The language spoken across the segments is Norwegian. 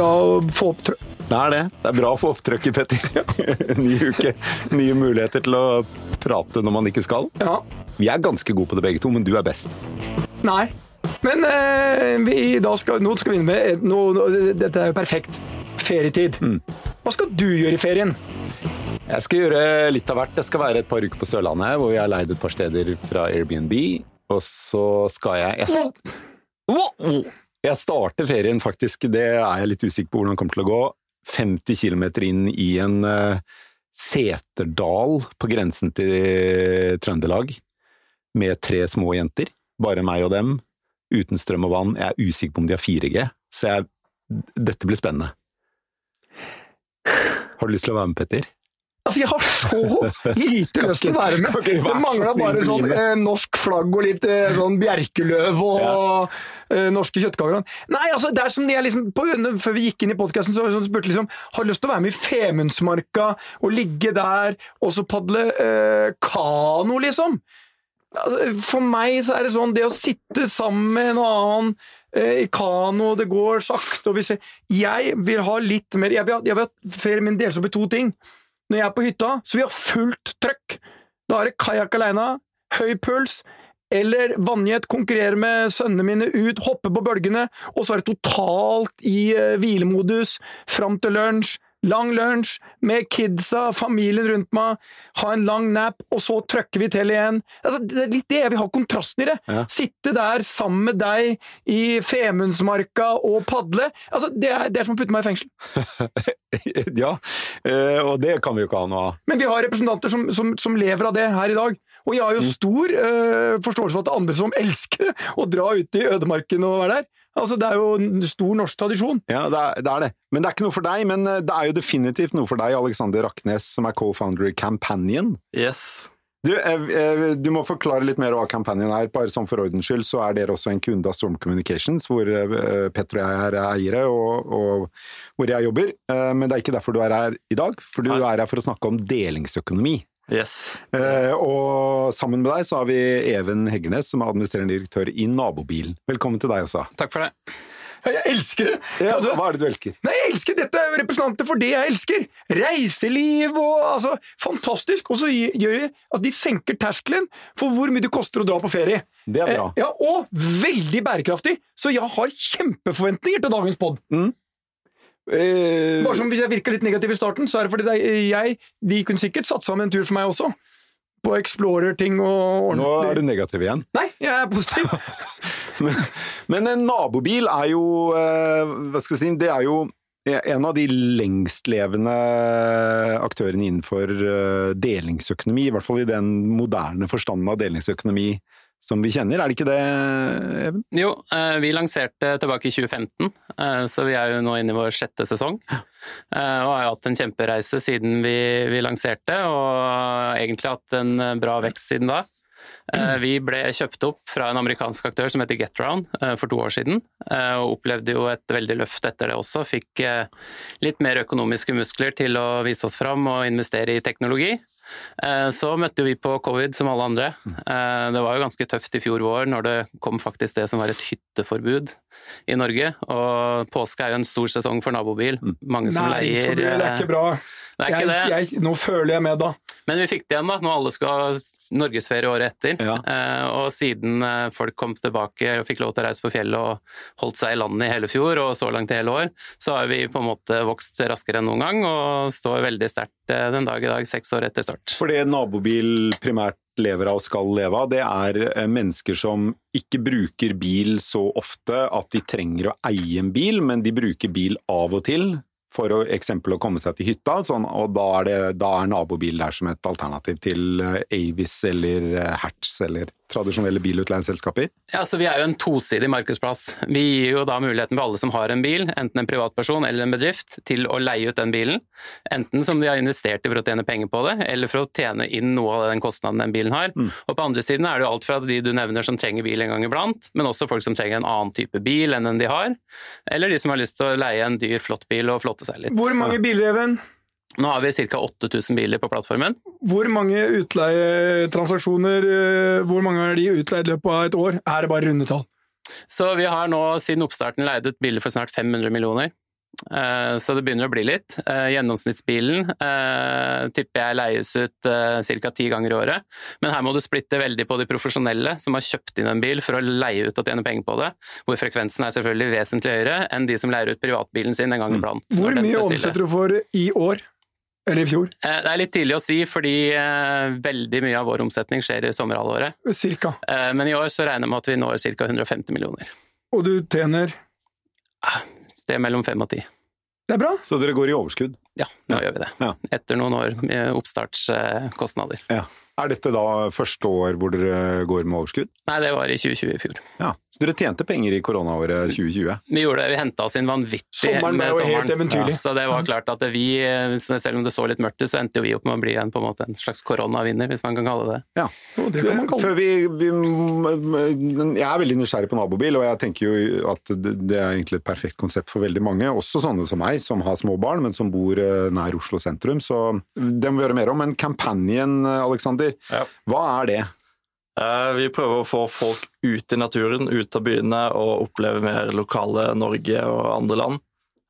bra å få opp trøkk. Det er det. Det er bra å få opp trøkket, Petter. Ny uke, nye muligheter til å prate når man ikke skal. Ja. Vi er ganske gode på det begge to, men du er best. Nei. Men eh, vi, skal, nå skal vi inn med nå, nå, Dette er jo perfekt. Ferietid. Hva skal du gjøre i ferien? Jeg skal gjøre litt av hvert. Jeg skal være et par uker på Sørlandet, hvor jeg har leid et par steder fra Airbnb. Og så skal jeg Jeg, jeg starter ferien, faktisk. Det er jeg litt usikker på hvordan det kommer til å gå. 50 km inn i en uh, seterdal på grensen til Trøndelag. Med tre små jenter. Bare meg og dem. Uten strøm og vann. Jeg er usikker på om de har 4G. Så jeg, dette blir spennende. Har du lyst til å være med, Petter? Altså, Jeg har så lite lyst til å være med! Det mangla bare sånn eh, norsk flagg og litt eh, sånn bjerkeløv og eh, norske kjøttkaker. Nei, altså, det er som jeg liksom på, Før vi gikk inn i podkasten, så, så spurte liksom Har lyst til å være med i Femundsmarka og ligge der og så padle eh, kano, liksom? Altså, For meg så er det sånn det å sitte sammen med en annen eh, i kano, det går sakte og vi ser Jeg vil ha litt mer Jeg vil ha, jeg vil ha ferien min deles opp i to ting. Når jeg er på hytta, så vi har fullt trøkk. Da er det kajakk aleine, høy puls, eller vannjet, konkurrere med sønnene mine ut, hoppe på bølgene, og så er det totalt i eh, hvilemodus fram til lunsj. Lang lunsj med kidsa, familien rundt meg, ha en lang nap, og så trøkker vi til igjen. Altså, det er litt det jeg vil ha kontrasten i det. Ja. Sitte der sammen med deg i Femundsmarka og padle. Altså, det, er, det er som å putte meg i fengsel. ja, eh, og det kan vi jo ikke ha noe av. Men vi har representanter som, som, som lever av det her i dag. Og jeg har jo stor øh, forståelse for at det er andre som elsker å dra ut i ødemarken og være der. Altså, Det er jo en stor norsk tradisjon. Ja, det er, det er det. Men det er ikke noe for deg. Men eh, det er jo definitivt noe for deg, Alexander Raknes, som er co-founder i Campanion. Yes. Du, eh, eh, du må forklare litt mer hva Campanion er. Bare sånn for ordens skyld, så er dere også en kunde av Storm Communications, hvor eh, Petter og jeg er eiere, og, og hvor jeg jobber. Eh, Men det er ikke derfor du er her i dag, for du Nei. er her for å snakke om delingsøkonomi. Yes. Eh, Og sammen med deg så har vi Even Heggernes, som er administrerende direktør i Nabobil. Velkommen til deg også. Takk for det. Jeg elsker det! Ja, Altså, hva er det du elsker? Nei, jeg elsker Dette er jo representanter for det jeg elsker! Reiseliv og altså Fantastisk! Og så gjør de altså, De senker terskelen for hvor mye det koster å dra på ferie. Det er bra. Eh, ja, Og veldig bærekraftig! Så jeg har kjempeforventninger til dagens pod. Eh, Bare som Hvis jeg virka litt negativ i starten, så er det fordi det er jeg De kunne sikkert satt sammen en tur for meg også. På Explorer-ting og ordentlig. Nå er du negativ igjen. Nei, jeg er positiv. Men, men en nabobil er jo eh, Hva skal jeg si Det er jo en av de lengstlevende aktørene innenfor eh, delingsøkonomi, i hvert fall i den moderne forstanden av delingsøkonomi som vi kjenner. Er det ikke det, Even? Jo, eh, vi lanserte tilbake i 2015, eh, så vi er jo nå inne i vår sjette sesong. Eh, Og har jo hatt en kjempereise siden vi, vi lanserte, og egentlig hatt en bra vekst siden da. Vi ble kjøpt opp fra en amerikansk aktør som heter GetRound for to år siden, og opplevde jo et veldig løft etter det også. Fikk litt mer økonomiske muskler til å vise oss fram og investere i teknologi. Eh, Så møtte vi på covid som alle andre. Eh, Det var jo ganske tøft i fjor vår når det kom faktisk det som var et hytteforbud i Norge. Og påske er jo en stor sesong for nabobil. Mange som leier Nei, det er eh, ikke bra. Det er ikke det. Jeg, jeg, nå føler jeg med, da. Men vi fikk det igjen da, når alle skulle ha norgesferie året etter. Ja. Eh, og siden eh, folk kom tilbake og fikk lov til å reise på fjellet og holdt seg i landet i hele fjor, og så langt i hele år, så har vi på en måte vokst raskere enn noen gang og står veldig sterkt eh, den dag i dag, seks år etter start. For det nabobil primært lever av og skal leve av, det er eh, mennesker som ikke bruker bil så ofte at de trenger å eie en bil, men de bruker bil av og til for å, eksempel å komme seg til hytta, sånn, og da er, det, da er nabobil der som et alternativ til eh, Avis eller eh, Hertz eller tradisjonelle bilutleieselskaper. Ja, så Vi er jo en tosidig markedsplass. Vi gir jo da muligheten for alle som har en bil, enten en privatperson eller en bedrift, til å leie ut den bilen. Enten som de har investert i for å tjene penger på det, eller for å tjene inn noe av den kostnaden den bilen har. Og På andre siden er det jo alt fra de du nevner som trenger bil en gang iblant, men også folk som trenger en annen type bil enn den de har, eller de som har lyst til å leie en dyr, flott bil og flotte seg litt. Hvor mange biler, Even? Nå har vi ca. 8000 biler på plattformen. Hvor mange utleietransaksjoner eh, Hvor mange er de utleid i løpet av et år? Er det bare runde tall? Så vi har nå siden oppstarten leid ut biler for snart 500 millioner. Eh, så det begynner å bli litt. Eh, gjennomsnittsbilen tipper jeg leies ut ca. ti ganger i året. Men her må du splitte veldig på de profesjonelle som har kjøpt inn en bil for å leie ut og tjene penger på det, hvor frekvensen er selvfølgelig vesentlig høyere enn de som leier ut privatbilen sin en gang iblant. Hvor mye omsetter du for i år? Eller i fjor? Det er litt tidlig å si, fordi veldig mye av vår omsetning skjer i sommerhalvåret. Cirka. Men i år så regner jeg med at vi når ca. 150 millioner. Og du tjener Sted mellom fem og ti. Det er bra. Så dere går i overskudd? Ja, nå Ja. gjør vi det. Ja. Etter noen år med oppstartskostnader. Ja. Er dette da første år hvor dere går med overskudd? Nei, det var i 2020 i fjor. Ja. Så dere tjente penger i koronaåret 2020? Vi gjorde det, vi henta oss inn vanvittig Sommeren med jo helt sommeren. eventyrlig. Så det var klart at vi, selv om det så litt mørkt ut, så endte jo vi opp med å bli en, på en, måte, en slags koronavinner, hvis man kan kalle det. Ja. oh, det kan man kalle Før vi, vi, jeg er veldig nysgjerrig på nabobil, og jeg tenker jo at det det er egentlig et perfekt konsept for veldig mange. Også sånne som meg, som har små barn, men som bor eh, nær Oslo sentrum. Så det må vi gjøre mer om. Men Campanjen, Alexander, Ja. hva er det? Eh, Vi prøver å få folk ut i naturen, ut av byene og oppleve mer lokale Norge og andre land.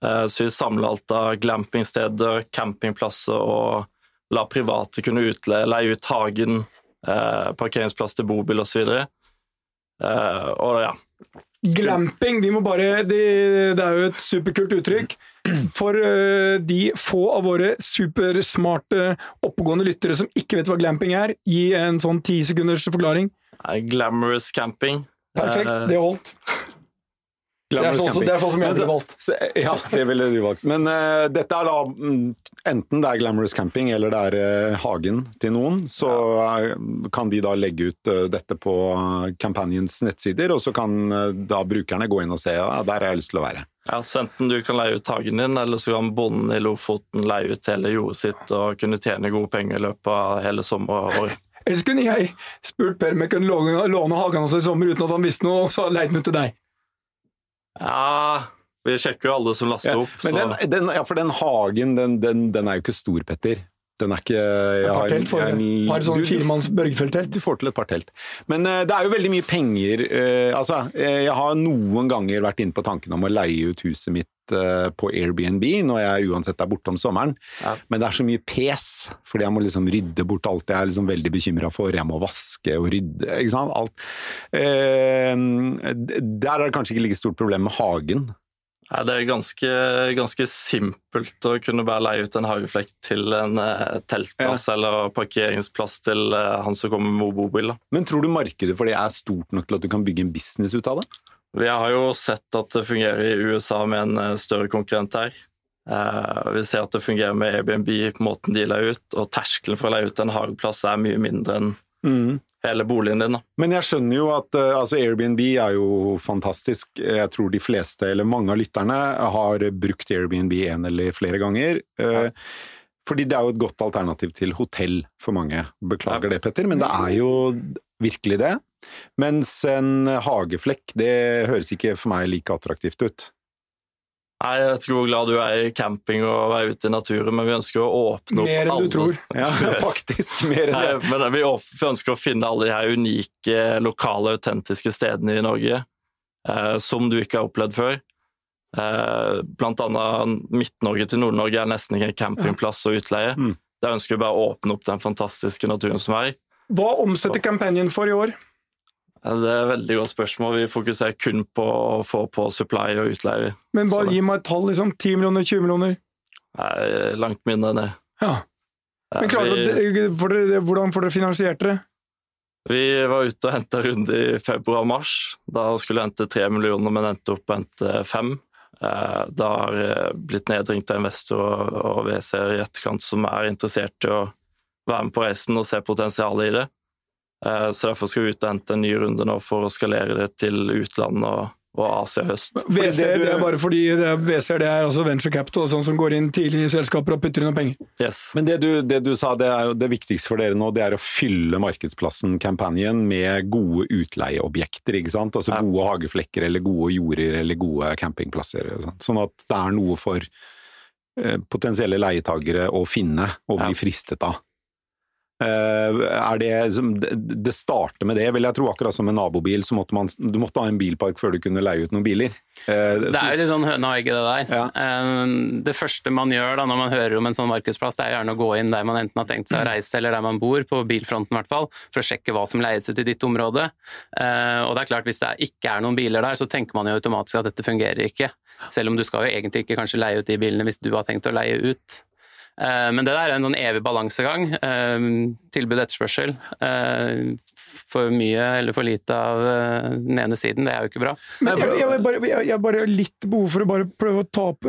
Eh, Så vi samler alt av glampingsteder, campingplasser og la private kunne utleie, leie ut hagen, eh, parkeringsplass til bobil osv. Og ja, Glamping, vi må bare Det, det er jo et superkult uttrykk. For eh, de få av våre supersmarte, oppegående lyttere som ikke vet hva glamping er, gi en sånn ti sekunders forklaring. eh, glamorous camping. Perfekt, Eh, det holdt. Det er sånn, det er sånn som jeg ville valgt. Ja, det ville du valgt. Men uh, dette er da mm, enten det er Glamorous Camping eller det er uh, hagen til noen, så uh, kan de da legge ut eh, dette på Campanions nettsider, og så kan eh, da brukerne gå inn og se ja, der har jeg lyst til å være. Ja, så Enten du kan leie ut hagen din, eller så kan bonden i Lofoten leie ut hele jordet sitt og kunne tjene gode penger i løpet av hele sommeråret. Ellers kunne jeg spurt Per om jeg kunne låne, låne hagen hans i sommer uten at han visste noe, og så leid den ut til deg. Ja, vi sjekker jo alle som laster Ja, opp. men så... den, den, ja, for den hagen, den, den, den er jo ikke stor, Petter. Den er ikke jeg Et har- par telt for jeg-. Par sånn firemanns Børgefjell-telt. Du får til et par telt. Men uh, det er jo veldig mye penger. uh, altså, eh, jeg har noen ganger vært inne på tanken om å leie ut huset mitt på Airbnb når jeg uansett er borte om sommeren. Ja. Men det er så mye pes, fordi jeg må liksom rydde bort alt jeg er liksom veldig bekymra for. Jeg må vaske og rydde, ikke sant. Alt. Eh, der er det kanskje ikke like stort problem med hagen. Nei, det er ganske, ganske simpelt å kunne bare leie ut en hageflekk til en eh, teltplass eller parkeringsplass til eh, han som kommer med bobil. Men tror du markedet for det er stort nok til at du kan bygge en business ut av det? Vi har jo sett at det fungerer i USA med en eh, større konkurrent her. Vi ser at det fungerer med Airbnb på måten de leier ut, og terskelen for å leie ut en hageplass er mye mindre enn hele boligen din. da. Men jeg skjønner jo at eh, altså Airbnb er jo fantastisk. Jeg tror de fleste, eller mange av lytterne, har brukt Airbnb en eller flere ganger. Ja. Fordi det er jo et godt alternativ til hotell for mange. Beklager det, Petter, men det er jo virkelig det. Mens en hageflekk, det høres ikke for meg like attraktivt ut. Nei, Jeg vet ikke hvor glad du er i camping og være ute i naturen, men vi ønsker å åpne opp Mer enn du tror. Ja, faktisk. Mer enn Nei, det. men vi, ønsker å finne alle de her unike, lokale, autentiske stedene i Norge eh, som du ikke har opplevd før. Eh, blant annet Midt-Norge til Nord-Norge er nesten ikke en campingplass og utleie. Mm. Der ønsker vi bare å åpne opp den fantastiske naturen som er. Hva omsetter Campanjen for i år? Det er et veldig godt spørsmål. Vi fokuserer kun på å få på supply og utleie. Men bare gi meg et tall, liksom. 10 millioner, 20 millioner? Nei, langt mindre enn det. Ja. Men klarer vi- dere, hvordan får dere finansiert dere? Vi var ute og henta runde i februar-mars. Da skulle vi hente tre millioner, men endte opp og å hente fem. Eh, Det har blitt nedringt av investorer og WC-er i etterkant som er interessert i å være med på reisen og se potensialet i det. Eh, Så derfor skal vi ut og hente en ny runde nå for å skalere det til utlandet og, og Asia i høst. VC, det er bare fordi det er, VCR det er altså venture capital, sånn som går inn tidlig i selskaper og putter inn noen penger. Yes. Men det du, det du sa, det er jo det viktigste for dere nå, det er å fylle markedsplassen Campanjen med gode utleieobjekter, ikke sant? Altså Ja. gode hageflekker eller gode jorder eller gode campingplasser. Sånn at det er noe for eh, potensielle leietagere å finne og bli Ja. fristet av. Eh, er det, det starter med det, vil jeg tro. Akkurat som en nabobil, så måtte man du måtte ha en bilpark før du kunne leie ut noen biler. Eh, Det er jo litt sånn høna og egget, det der. Ja. Eh, Det første man gjør da når man hører om en sånn markedsplass, det er gjerne å gå inn der man enten har tenkt seg å reise, eller der man bor, på bilfronten i hvert fall, for å sjekke hva som leies ut i ditt område. Og det er klart, hvis det ikke er noen biler der, så tenker man jo automatisk at dette fungerer ikke. Selv om du skal jo egentlig ikke kanskje leie ut de bilene hvis du har tenkt å leie ut. Eh, Men det der er en sånn evig balansegang. eh, Tilbud og etterspørsel. Eh, For mye eller for lite av den ene siden, det er jo ikke bra. Men jeg, jeg, jeg, bare, jeg, jeg har bare litt behov for å bare prøve å ta opp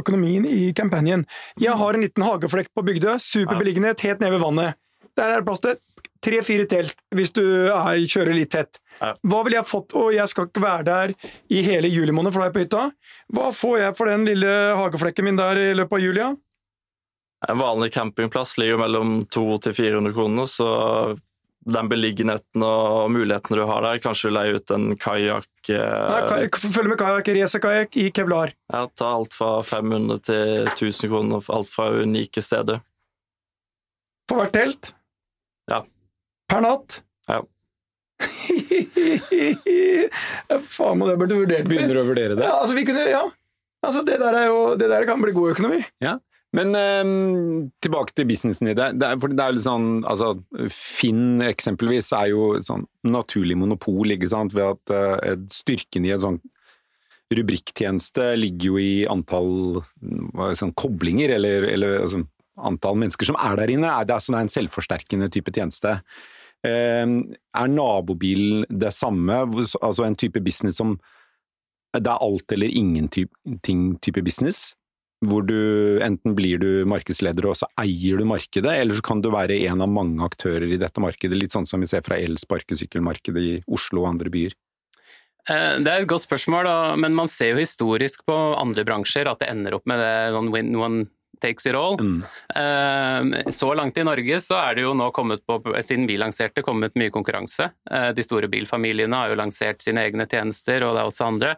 økonomien i Campanien. Jeg har en liten hageflekk på Bygdøy, Superbeliggenhet, helt nede ved vannet. Der er det plass til tre-fire telt hvis du er, kjører litt tett. Hva ville jeg fått, og jeg skal ikke være der i hele juli måned, for da er jeg på hytta. Hva får jeg for den lille hageflekken min der i løpet av juli? Ja? En vanlig campingplass ligger mellom 200 til 400 kroner, så den beliggenheten og mulighetene du har der, kanskje du leier ut en kajakk Nei, Følg med kajakk, racerkajakk i kevlar. Ja, ta alt fra 500 til 1000 kroner, for alt fra unike steder. For hvert telt? Ja. Per natt? Ja. Faen, det burde vurdert. Begynner å vurdere det. Ja, altså, vi kunne, ja. Altså, det der, er jo, det der kan bli god økonomi. Men eh, tilbake til businessen i det. Det er, for det er litt sånn, altså, Finn eksempelvis er jo et sånn naturlig monopol, ikke sant, ved at eh, styrken i en sånn rubrikktjeneste ligger jo i antall sånn, koblinger, eller, eller altså, antall mennesker som er der inne. Det er, sånn, det er en selvforsterkende type tjeneste. Eh, er nabobilen det samme, altså en type business som det er alt eller ingenting type business? Hvor du enten blir du markedsleder og så eier du markedet, eller så kan du være en av mange aktører i dette markedet, litt sånn som vi ser fra elsparkesykkelmarkedet i Oslo og andre byer. Eh, Det er et godt spørsmål, men man ser jo historisk på andre bransjer at det ender opp med det one takes it all. Mm. Eh, Så langt i Norge så er det jo nå kommet på, siden vi lanserte, kommet mye konkurranse. Eh, De store bilfamiliene har jo lansert sine egne tjenester, og det er også andre.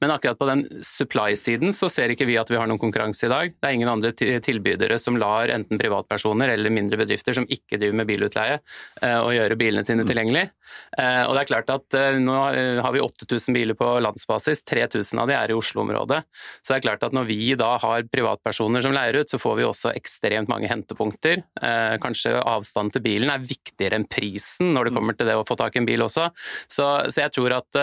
Men akkurat på den supply-siden så ser ikke vi at vi har noen konkurranse i dag. Det er ingen andre tilbydere som lar enten privatpersoner eller mindre bedrifter som ikke driver med bilutleie, eh, å gjøre bilene sine tilgjengelig. Eh, Og det er klart at eh, nå eh, har vi 8000 biler på landsbasis, 3000 av de er i Oslo-området. Så det er klart at når vi da har privatpersoner som leier ut, så får vi også ekstremt mange hentepunkter. Kanskje avstanden til bilen er viktigere enn prisen når det kommer til det å få tak i en bil også. Så, så jeg tror at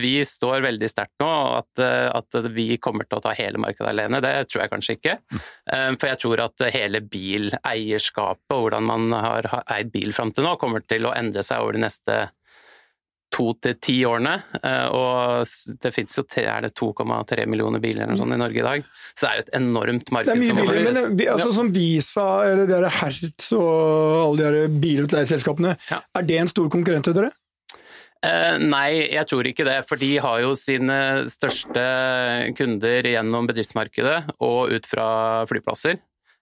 vi står veldig sterkt nå, og at, at vi kommer til å ta hele markedet alene. Det tror jeg kanskje ikke. Eh, for jeg tror at hele bileierskapet og hvordan man har eid bil fram til nå, kommer til å endre seg over de neste to til ti årene. Eh, Og det fins jo er det 2,3 millioner biler eller sånn i Norge i dag. Så det er jo et enormt marked. Det er mye som biler, men vi, altså, som Visa eller de Hertz og alle de bilutleieselskapene, Ja. er det en stor konkurrent til dere? Eh, nei, jeg tror ikke det. For de har jo sine største kunder gjennom bedriftsmarkedet og ut fra flyplasser.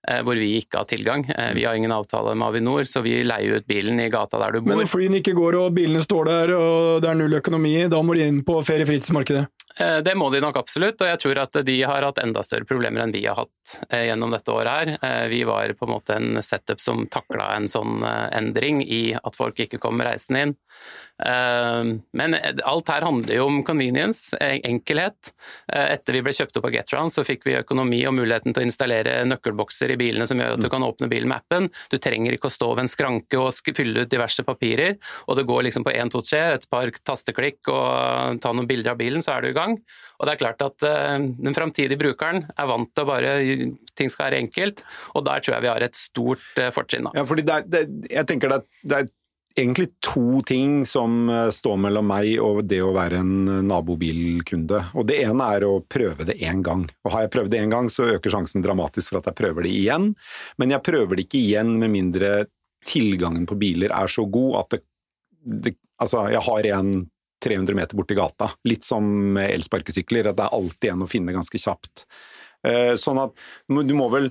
Eh, Hvor vi ikke har tilgang. Eh, Vi har ingen avtale med Avinor, så vi leier ut bilen i gata der du bor. Men når flyene ikke går og bilene står der og det er null økonomi, da må de inn på ferie-fritidsmarkedet. Eh, Det må de nok absolutt, og jeg tror at de har hatt enda større problemer enn vi har hatt eh, gjennom dette året her. Eh, Vi var på en måte en setup som takla en sånn endring i at folk ikke kom reisende inn. Men alt her handler jo om convenience, eh, enkelhet. Etter vi ble kjøpt opp av Getround, så fikk vi økonomi og muligheten til å installere nøkkelbokser i bilene som gjør at du kan åpne bilen med appen. Du trenger ikke å stå ved en skranke og fylle ut diverse papirer, og det går liksom på 1, 2, 3, et par tasteklikk og ta noen bilder av bilen, så er du i gang. Og det er klart at eh, den framtidige brukeren er vant til å bare ting skal være enkelt, og der tror jeg vi har et stort eh, fortrinn. Ja, fordi det er, det, jeg tenker det er, det er egentlig to ting som eh, står mellom meg og det å være en nabobilkunde. Og det ene er å prøve det én gang. Og har jeg prøvd det én gang, så øker sjansen dramatisk for at jeg prøver det igjen. Men jeg prøver det ikke igjen med mindre tilgangen på biler er så god at det, det Altså, jeg har en 300 meter borti gata. Litt som elsparkesykler, at det er alltid en å finne ganske kjapt. Eh, Sånn at du må vel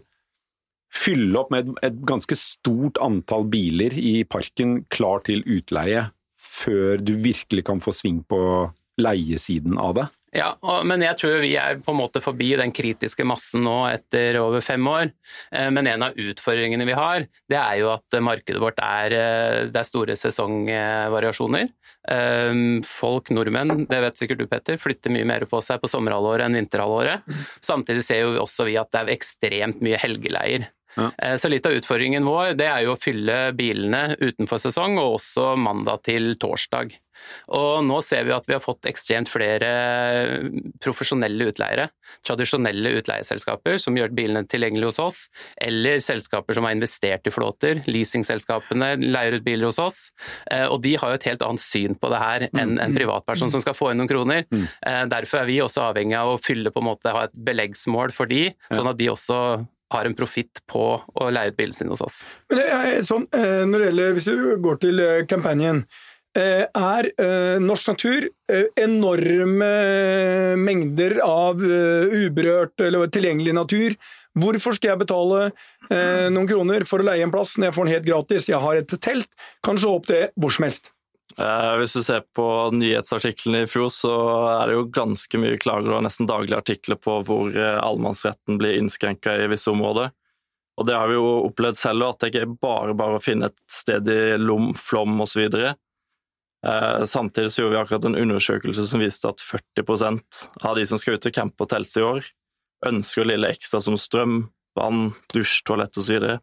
fylle opp med et, ganske stort antall biler i parken klar til utleie før du virkelig kan få sving på leiesiden av det. Ja, og, men jeg tror vi er på en måte forbi den kritiske massen nå etter over fem år. Eh, men en av utfordringene vi har, det er jo at markedet vårt er, eh, det er store sesongvariasjoner. Eh, folk, nordmenn, det vet sikkert du Petter, flytter mye mer på seg på sommerhalvåret enn vinterhalvåret. Samtidig ser jo også vi at det er ekstremt mye helgeleier. Ja. Så litt av utfordringen vår det er jo å fylle bilene utenfor sesong, og også mandag til torsdag. Og nå ser vi at vi har fått ekstremt flere profesjonelle utleiere. Tradisjonelle utleieselskaper som gjør bilene tilgjengelige hos oss, eller selskaper som har investert i flåter. Leasingselskapene leier ut biler hos oss. Eh, og de har jo et helt annet syn på det her enn en privatperson som skal få inn noen kroner. Mm. Eh, derfor er vi også avhengig av å fylle på en måte, ha et beleggsmål for de, sånn at de også har en profitt på å leie ut bilen sin hos oss. Men det er sånn, eh, når det gjelder, Hvis du går til Campanien, Eh, er eh, norsk natur eh, enorme mengder av uberørt eller tilgjengelig natur. Hvorfor skal jeg betale noen kroner for å leie en plass når jeg får den helt gratis? Jeg har et telt, kan slå opp det hvor som helst. Hvis du ser på nyhetsartiklene i fjor, så er det jo ganske mye klager og nesten daglige artikler på hvor allemannsretten blir innskrenka i visse områder. Og det har vi jo opplevd selv, at det ikke er bare bare å finne et sted i Lom, Flom osv. Eh, samtidig så gjorde vi akkurat en undersøkelse som viste at 40% av de som skal ut og campe og telte i år, ønsker lille ekstra som strøm, vann, dusj, toalett osv. Så,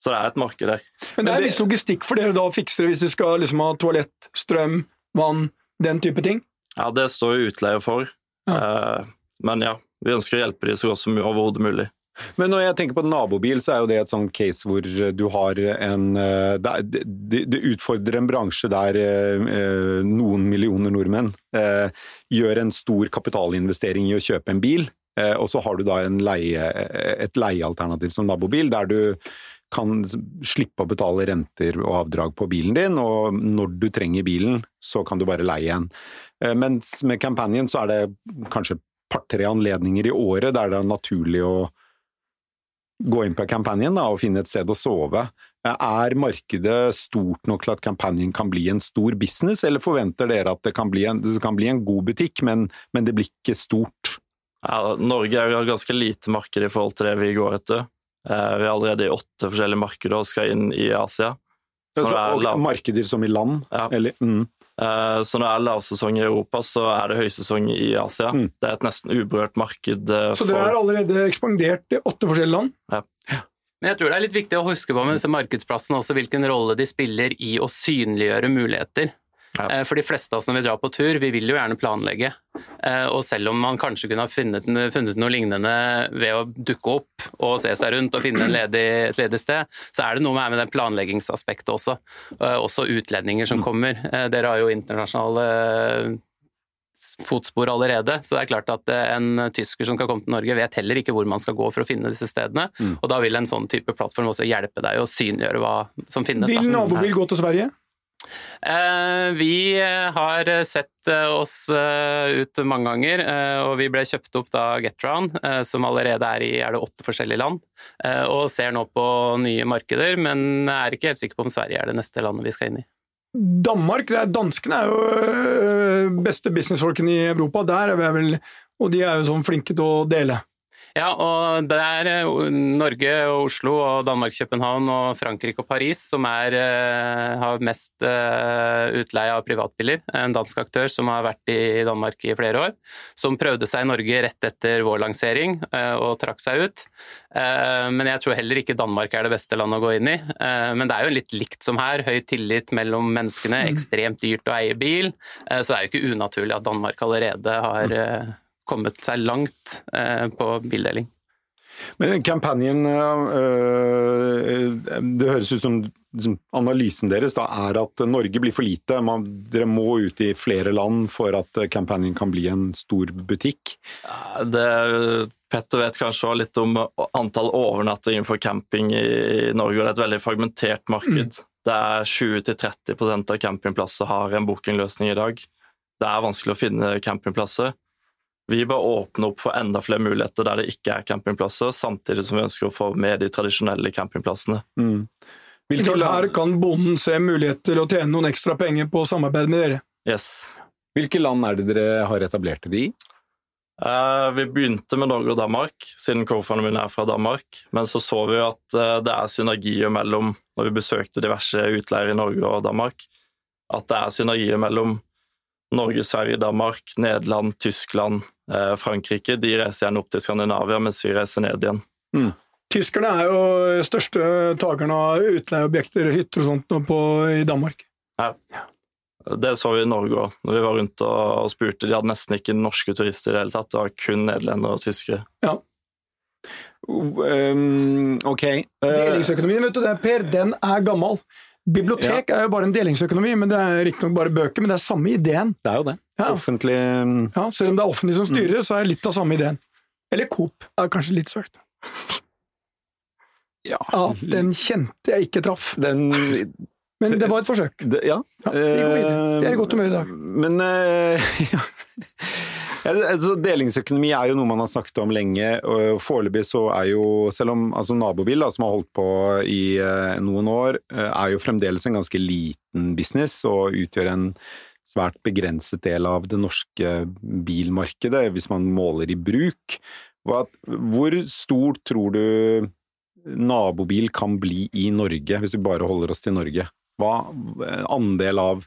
så det er et marked der. Men det er litt logistikk for dere da å fikse det hvis du skal liksom ha toalett, strøm, vann, den type ting? Ja, det står jo utleie for. Ja. Eh, men ja, vi ønsker å hjelpe de så godt som overhodet mulig. Men når jeg tenker på nabobil, så er jo det et sånn case hvor du har en eh, Det, utfordrer en bransje der eh, noen millioner nordmenn eh, gjør en stor kapitalinvestering i å kjøpe en bil, og så har du da leie, et leiealternativ som nabobil, der du kan slippe å betale renter og avdrag på bilen din, og når du trenger bilen, så kan du bare leie en. Mens med Campanion så er det kanskje par-tre anledninger i året der det er naturlig å gå inn på kampanjen da, og finne et sted å sove. Er markedet stort nok til at kampanjen kan bli en stor business, eller forventer dere at det kan bli en, kan bli en god butikk, men, men, det blir ikke stort? Ja, Norge er jo et ganske lite marked i forhold til det vi går etter. Eh, vi er allerede i åtte forskjellige markeder og skal inn i Asia. Så, og markeder som i land? Ja. Eller, mm. Eh, så når det er lavsesong i Europa, så er det høysesong i Asia. Mm. Det er et nesten uberørt marked. Eh, så dere er allerede ekspandert i åtte forskjellige land? Ja. Men jeg tror det er litt viktig å huske på med disse markedsplassene også hvilken rolle de spiller i å synliggjøre muligheter. Ja. Eh, for de fleste av oss når vi drar på tur, vi vil jo gjerne planlegge. Eh, og selv om man kanskje kunne ha funnet, funnet noe lignende ved å dukke opp og se seg rundt og finne ledig, et ledig sted, så er det noe med, med det planleggingsaspektet også. Eh, også utlendinger som mm. kommer. Dere har jo internasjonale fotspor allerede. Så det er klart at en tysker som skal komme til Norge, vet heller ikke hvor man skal gå for å finne disse stedene. Mm. Og da vil en sånn type plattform også hjelpe deg å synliggjøre hva som finnes. Vil nabobil gå til Sverige? Eh, vi har sett eh, oss eh, ut mange ganger, og vi ble kjøpt opp da Getround, som allerede er i er åtte forskjellige land, og ser nå på nye markeder, men er ikke helt sikker på om Sverige er det neste landet vi skal inn i. Danmark, er, Danskene er jo beste businessfolkene i Europa, der er vi vel, og de er jo sånn flinke til å dele. Ja, og det er eh, Norge og Oslo og Danmark, København og Frankrike og Paris som er, eh, har mest eh, utleie av privatbiler. En dansk aktør som har vært i Danmark i flere år. Som prøvde seg i Norge rett etter vår lansering og trakk seg ut. Men jeg tror heller ikke Danmark er det beste landet å gå inn i. Men det er jo litt likt som her. Høy tillit mellom menneskene, mm. ekstremt dyrt å eie bil. Så det er jo ikke unaturlig at Danmark allerede har kommet seg langt eh, på bildeling. Men kampanjen øh, Det høres ut som, som, analysen deres da er at Norge blir for lite. Man, dere må ut i flere land for at kampanjen kan bli en stor butikk? Det, Petter vet kanskje også litt om antall overnattinger for camping i Norge. Det er et veldig fragmentert marked. Mm. Det er 20-30% av campingplasser har en bookingløsning i dag. Det er vanskelig å finne campingplasser. Vi bør åpne opp for enda flere muligheter der det ikke er campingplasser, samtidig som vi ønsker å få med de tradisjonelle campingplassene. Mm. Her kan bonden se muligheter til å tjene noen ekstra penger på samarbeid med dere. Yes. Hvilke land er det dere har etablert det i? Eh, vi begynte med Norge og Danmark, siden co-founderen min er fra Danmark. Men så så vi at eh, det er synergier mellom, når vi besøkte diverse utleiere i Norge og Danmark, at det er synergier mellom Norge, Sverige, Danmark, Nederland, Tyskland, eh, Frankrike. De reiser gjerne opp til Skandinavia, mens vi reiser ned igjen. Tyskerne er jo største takerne av utleieobjekter, hytter og sånt på, i Danmark. Ja. Det så vi i Norge òg, når vi var rundt og, og spurte. De hadde nesten ikke norske turister i det hele tatt, det var kun nederlendere og tyskere. Um, ok. Eh, Delingsøkonomien, vet du det, Per, den er gammel. Bibliotek er jo bare en delingsøkonomi, men det er riktignok bare bøker, men det er samme ideen. det er jo det. Ja. Offentlig Ja, selv om det er offentlig som styrer, så er det litt av samme ideen. Eller Coop er kanskje litt søkt. Ja. Ja, den kjente jeg ikke traff, Den men det var et forsøk. det, Ja. Ja, vi går. Det er i godt humør i dag. Men uh, ja. Altså, Delingsøkonomi er jo noe man har snakket om lenge. og Foreløpig så er jo, selv om altså, Nabobil, da, som har holdt på i eh, noen år, eh, er jo fremdeles en ganske liten business og utgjør en svært begrenset del av det norske bilmarkedet, hvis man måler i bruk. Hvor stort tror du nabobil kan bli i Norge, hvis vi bare holder oss til Norge? Hva andel av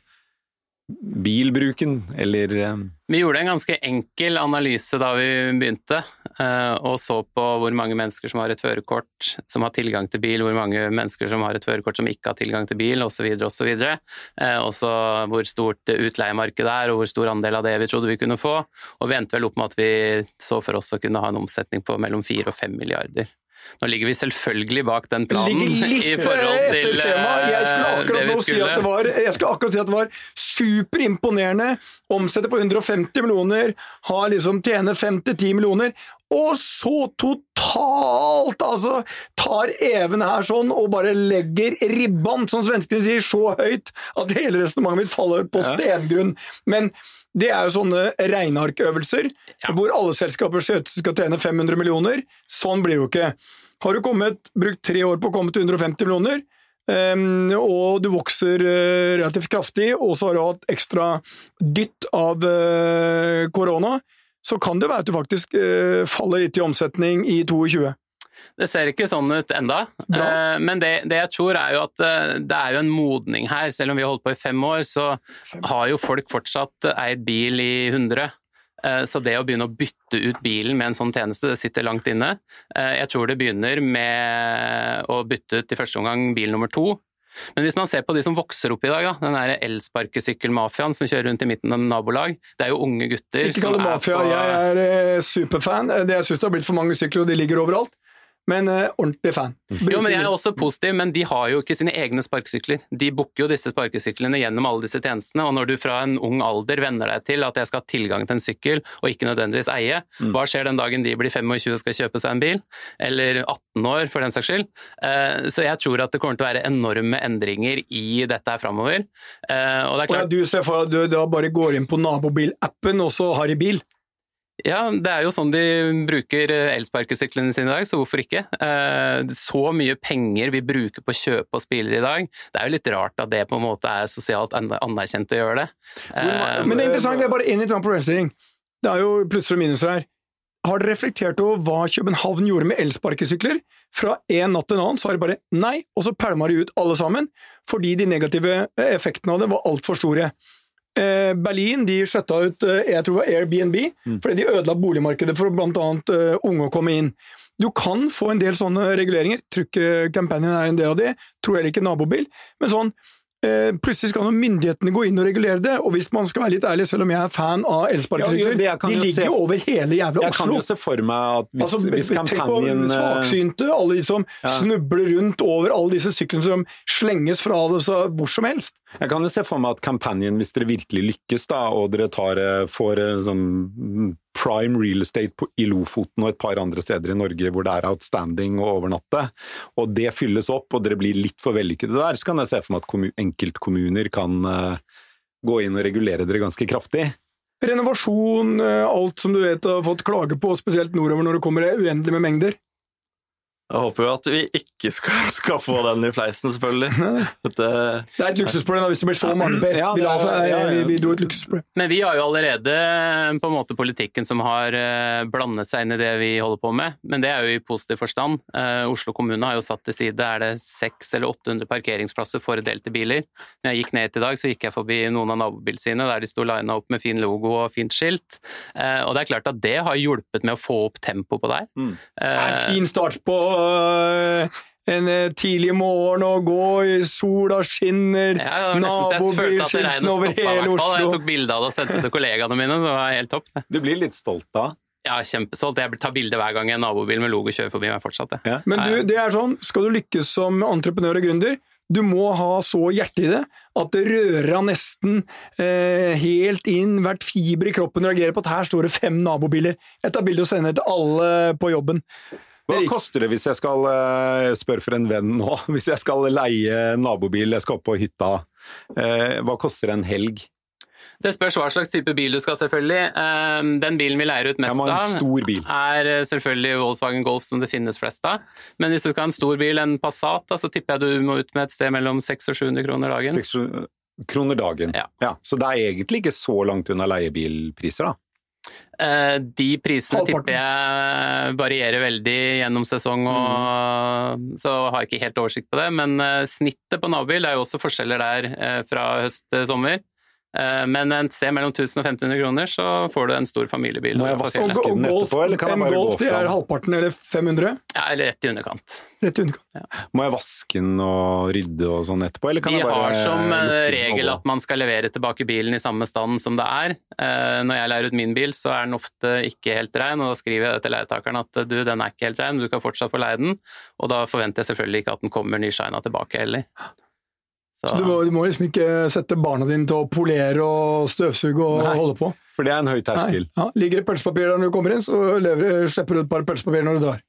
bilbruken, eller eh, Vi gjorde en ganske enkel analyse da vi begynte, eh, og så på hvor mange mennesker som har et førerkort som har tilgang til bil, hvor mange mennesker som har et førerkort som ikke har tilgang til bil, osv., osv. Også hvor stort utleiemarkedet er, og hvor stor andel av det vi trodde vi kunne få. Og vi endte vel opp med at vi så for oss å kunne ha en omsetning på mellom fire og fem milliarder. Nå ligger vi selvfølgelig bak den planen Ligger litt i forhold til etter skjema. Jeg skulle eh, akkurat nå si at det var, jeg skulle akkurat si at det var superimponerende. Omsetter på 150 millioner, har liksom tjener 5-10 millioner. Og så totalt, altså, tar Even her sånn og bare legger ribban, som svenskene sier, så høyt at hele resonnementet mitt faller på stengrunn. Men det er jo sånne regnearkøvelser hvor alle selskaper skal tjene 500 millioner. Sånn blir det jo ikke. Har du kommet, brukt tre år på å komme til 150 millioner, ehm, og du vokser eh, relativt kraftig, og så har du hatt ekstra dytt av eh, korona, så kan det være at du faktisk eh, faller litt i omsetning i 22. Det ser ikke sånn ut enda, Bra. Eh, men det, det jeg tror er jo at eh, det er jo en modning her. Selv om vi har holdt på i fem år, så har jo folk fortsatt eid bil i 100. Eh, Så det å begynne å bytte ut bilen med en sånn tjeneste, det sitter langt inne. Jeg tror det begynner med å bytte ut i første omgang bil nummer to. Men hvis man ser på de som vokser opp i dag, da, den elsparkesykkelmafiaen som kjører rundt i midten av nabolag, det er jo unge gutter Ikke kall det mafia, jeg er superfan. Det- Jeg syns det har blitt for mange sykler, og de ligger overalt. Men uh, ordentlig fan. Jo, men Jeg er også positiv, men de har jo ikke sine egne sparkesykler. De booker jo disse sparkesyklene gjennom alle disse tjenestene, og når du fra en ung alder venner deg til at jeg skal ha tilgang til en sykkel, og ikke nødvendigvis eie, hva skjer den dagen de blir 25 og skal kjøpe seg en bil? Eller 18 år, for den saks skyld. Uh, Så jeg tror at det kommer til å være enorme endringer i dette her framover. Uh, Og det er Og ja, du ser for deg at du da bare går inn på nabobilappen, og så har de bil. Ja, det er jo sånn de bruker eh, elsparkesyklene sine i dag, så hvorfor ikke? Eh, Så mye penger vi bruker på å kjøpe oss biler i dag, det er jo litt rart at det på en måte er sosialt anerkjent å gjøre det. Eh, Men det er interessant, det er bare én interessant problemstilling. Det er jo plusser og minuser her. Har dere reflektert over hva København gjorde med elsparkesykler? Fra en natt til en annen så har de bare nei, og så pælma de ut alle sammen, fordi de negative effektene av det var altfor store. Eh, Berlin de skjøtta ut eh, jeg tror det var Airbnb, fordi de ødela boligmarkedet for bl.a. unge å komme inn. Du kan få en del sånne reguleringer. Tror ikke Companion er en del av det. Tror heller ikke nabobil. Men sånn eh, plutselig skal myndighetene gå inn og regulere det. Og hvis man skal være litt ærlig, selv om jeg er fan av elsparkesykler, ja, de ligger jo over hele jævla Jeg kan jo se for meg at hvis, Altså, hvis kampanjen eh, svaksynte, alle de som snubler rundt over alle disse syklene som slenges fra det så hvor som helst. Jeg kan jo se for meg at kampanjen, hvis dere virkelig lykkes, da, og dere tar, eh, får eh, sånn prime real estate på, i Lofoten og et par andre steder i Norge hvor det er outstanding å overnatte, og det fylles opp, og dere blir litt for vellykkede der, så kan jeg se for meg at kommun, enkeltkommuner kan uh, gå inn og regulere dere ganske kraftig. Renovasjon, eh, alt som du vet har fått klage på, spesielt nordover når det kommer uendelig med mengder. Jeg håper jo at vi ikke skal, skal få den i fleisen, selvfølgelig. Det, Det er et luksusproblem hvis det blir så mange, Per. Ja, Vi, det er- ja, ja. vi, vi dro et luksusproblem. Men vi har jo allerede eh, på en måte politikken som har eh, blandet seg inn i det vi holder på med. Men det er jo i positiv forstand. Eh, Oslo kommune har jo satt til side er det 600 eller 800 parkeringsplasser for delte biler. Når jeg gikk ned hit i dag, så gikk jeg forbi noen av nabobilene sine der de sto lina opp med fin logo og fint skilt. Eh, Og det er klart at det har hjulpet med å få opp tempoet på der. Mm. Det er en Eh, fin start på en øh, tidlig morgen og gå i sola skinner, Ja, nabobilskiltene over hele Oslo. Jeg tok bilde av det og sendte det til kollegaene mine, så det var helt topp. Du blir litt stolt da? Ja, kjempestolt. Jeg tar bilde hver gang en nabobil med logo kjører forbi meg fortsatt. Ja. Men du, det er sånn, skal du lykkes som entreprenør og gründer, du må ha så hjerte i det at det rører av nesten eh, helt inn, hvert fiber i kroppen reagerer på at her står det fem nabobiler. Jeg tar bilde og sender til alle på jobben. Hva koster det hvis jeg skal eh, spørre for en venn nå? Hvis jeg skal leie nabobil, jeg skal opp på hytta. eh, Hva koster en helg? Det spørs hva slags type bil du skal, selvfølgelig. Eh, Den bilen vi leier ut mest av, er eh, selvfølgelig Volkswagen Golf, som det finnes flest av. Men hvis du skal ha en stor bil, en Passat, så tipper jeg du må ut med et sted mellom 600 og 700 kroner dagen. 600 kroner dagen. Ja. Så det er egentlig ikke så langt unna leiebilpriser, da. Eh, De prisene tipper jeg varierer veldig gjennom sesong, og så har jeg ikke helt oversikt på det. Men eh, snittet på nabobil det er jo også forskjeller der eh, fra høst til sommer. Eh, Men et sted mellom 1000 og 1500 kroner, så får du en stor familiebil. Må jeg vaske den etterpå, eller kan jeg en bare gå golf det er halvparten, eller 500? Ja, eller rett i underkant. Rett i underkant. Ja. Må jeg vaske den og rydde og sånn etterpå, eller kan De jeg bare har som eh, regel at man skal levere tilbake bilen i samme stand som det er. Eh, Når jeg leier ut min bil, så er den ofte ikke helt rein, og da skriver jeg til leietakeren at du, den er ikke helt rein, du kan fortsatt få leie den. Og da forventer jeg selvfølgelig ikke at den kommer nyshina tilbake heller. Så, Så du må, du må liksom ikke sette barna dine til å polere og støvsuge og Nei. holde på. For det er en høy terskel. Ja. Ligger det pølsepapir der når du kommer inn, så lever, slipper du et par pølsepapir når du drar.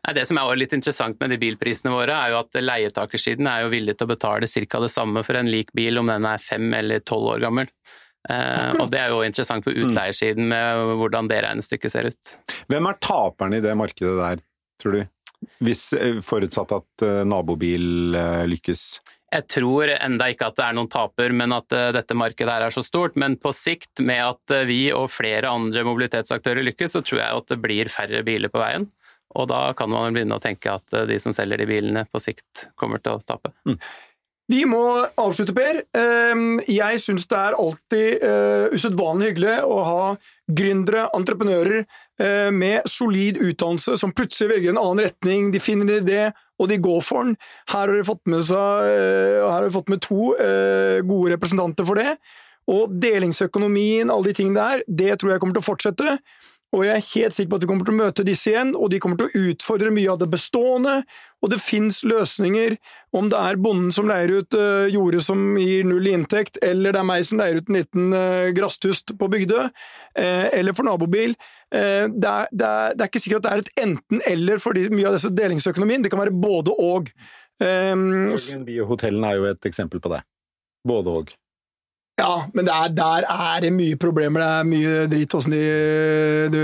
Nei, det som er litt interessant med de bilprisene våre, er jo at leietakersiden er jo villig til å betale ca. det samme for en lik bil om den er fem eller tolv år gammel. Eh, og det er jo interessant på utleiersiden med hvordan det regnestykket ser ut. Hvem er taperne i det markedet der, tror du? Hvis eh, forutsatt at eh, nabobil eh, lykkes. Jeg tror enda ikke at det er noen taper, men at eh, dette markedet her er så stort. Men på sikt, med at eh, vi og flere andre mobilitetsaktører lykkes, så tror jeg at det blir færre biler på veien. Og da kan man begynne å tenke at eh, de som selger de bilene, på sikt kommer til å tape. Vi må avslutte, Per. Ehm, Jeg syns det er alltid usedvanlig hyggelig å ha gründere, entreprenører med solid utdannelse som plutselig velger en annen retning. De finner en idé, og de går for den. Her har de fått med, seg, eh, fått med to eh, gode representanter for det. Og delingsøkonomien, alle de tingene der, det tror jeg kommer til å fortsette. Og jeg er helt sikker på at vi kommer til å møte disse igjen, og de kommer til å utfordre mye av det bestående. Og det fins løsninger, om det er bonden som leier ut uh, jordet som gir null inntekt, eller det er meg som leier ut en liten gresstust på Bygdø, eh, eller for nabobil. Eh, er, det, er, det er ikke sikkert at det er et enten-eller for mye av disse delingsøkonomien. Det kan være både og. Um, Airbnb og hotellene er jo et eksempel på det. Både og. Ja, men det er, der er det mye problemer. Det er mye drit åssen de Du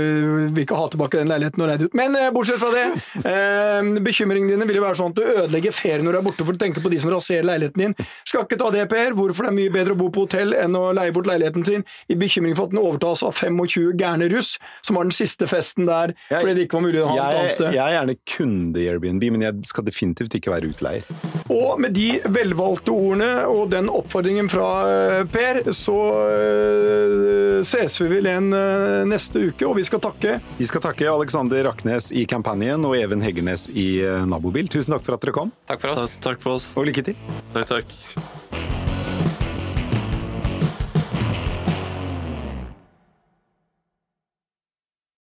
vil ikke ha tilbake den leiligheten og leie er ut. Men eh, bortsett fra det, eh, bekymringene dine vil jo være sånn at du ødelegger ferien når du er borte for å tenke på de som raserer leiligheten din. Skal ikke ta det, Per. Hvorfor det er mye bedre å bo på hotell enn å leie bort leiligheten sin i bekymring for at den overtas av 25 gærne russ som har den siste festen der Jeg- fordi det ikke var mulig å ha et annet sted. jeg er gjerne kunde i Airbnb, men jeg skal definitivt ikke være utleier. Og med de velvalgte ordene og den oppfordringen fra eh, Per, så eh, ses vi vel igjen eh, neste uke, og vi skal takke Vi skal takke Alexander Raknes i Campanien og Even Heggernes i eh, Nabobil. Tusen takk for at dere kom, Takk for oss. Takk, takk for oss. og lykke til. Takk, takk.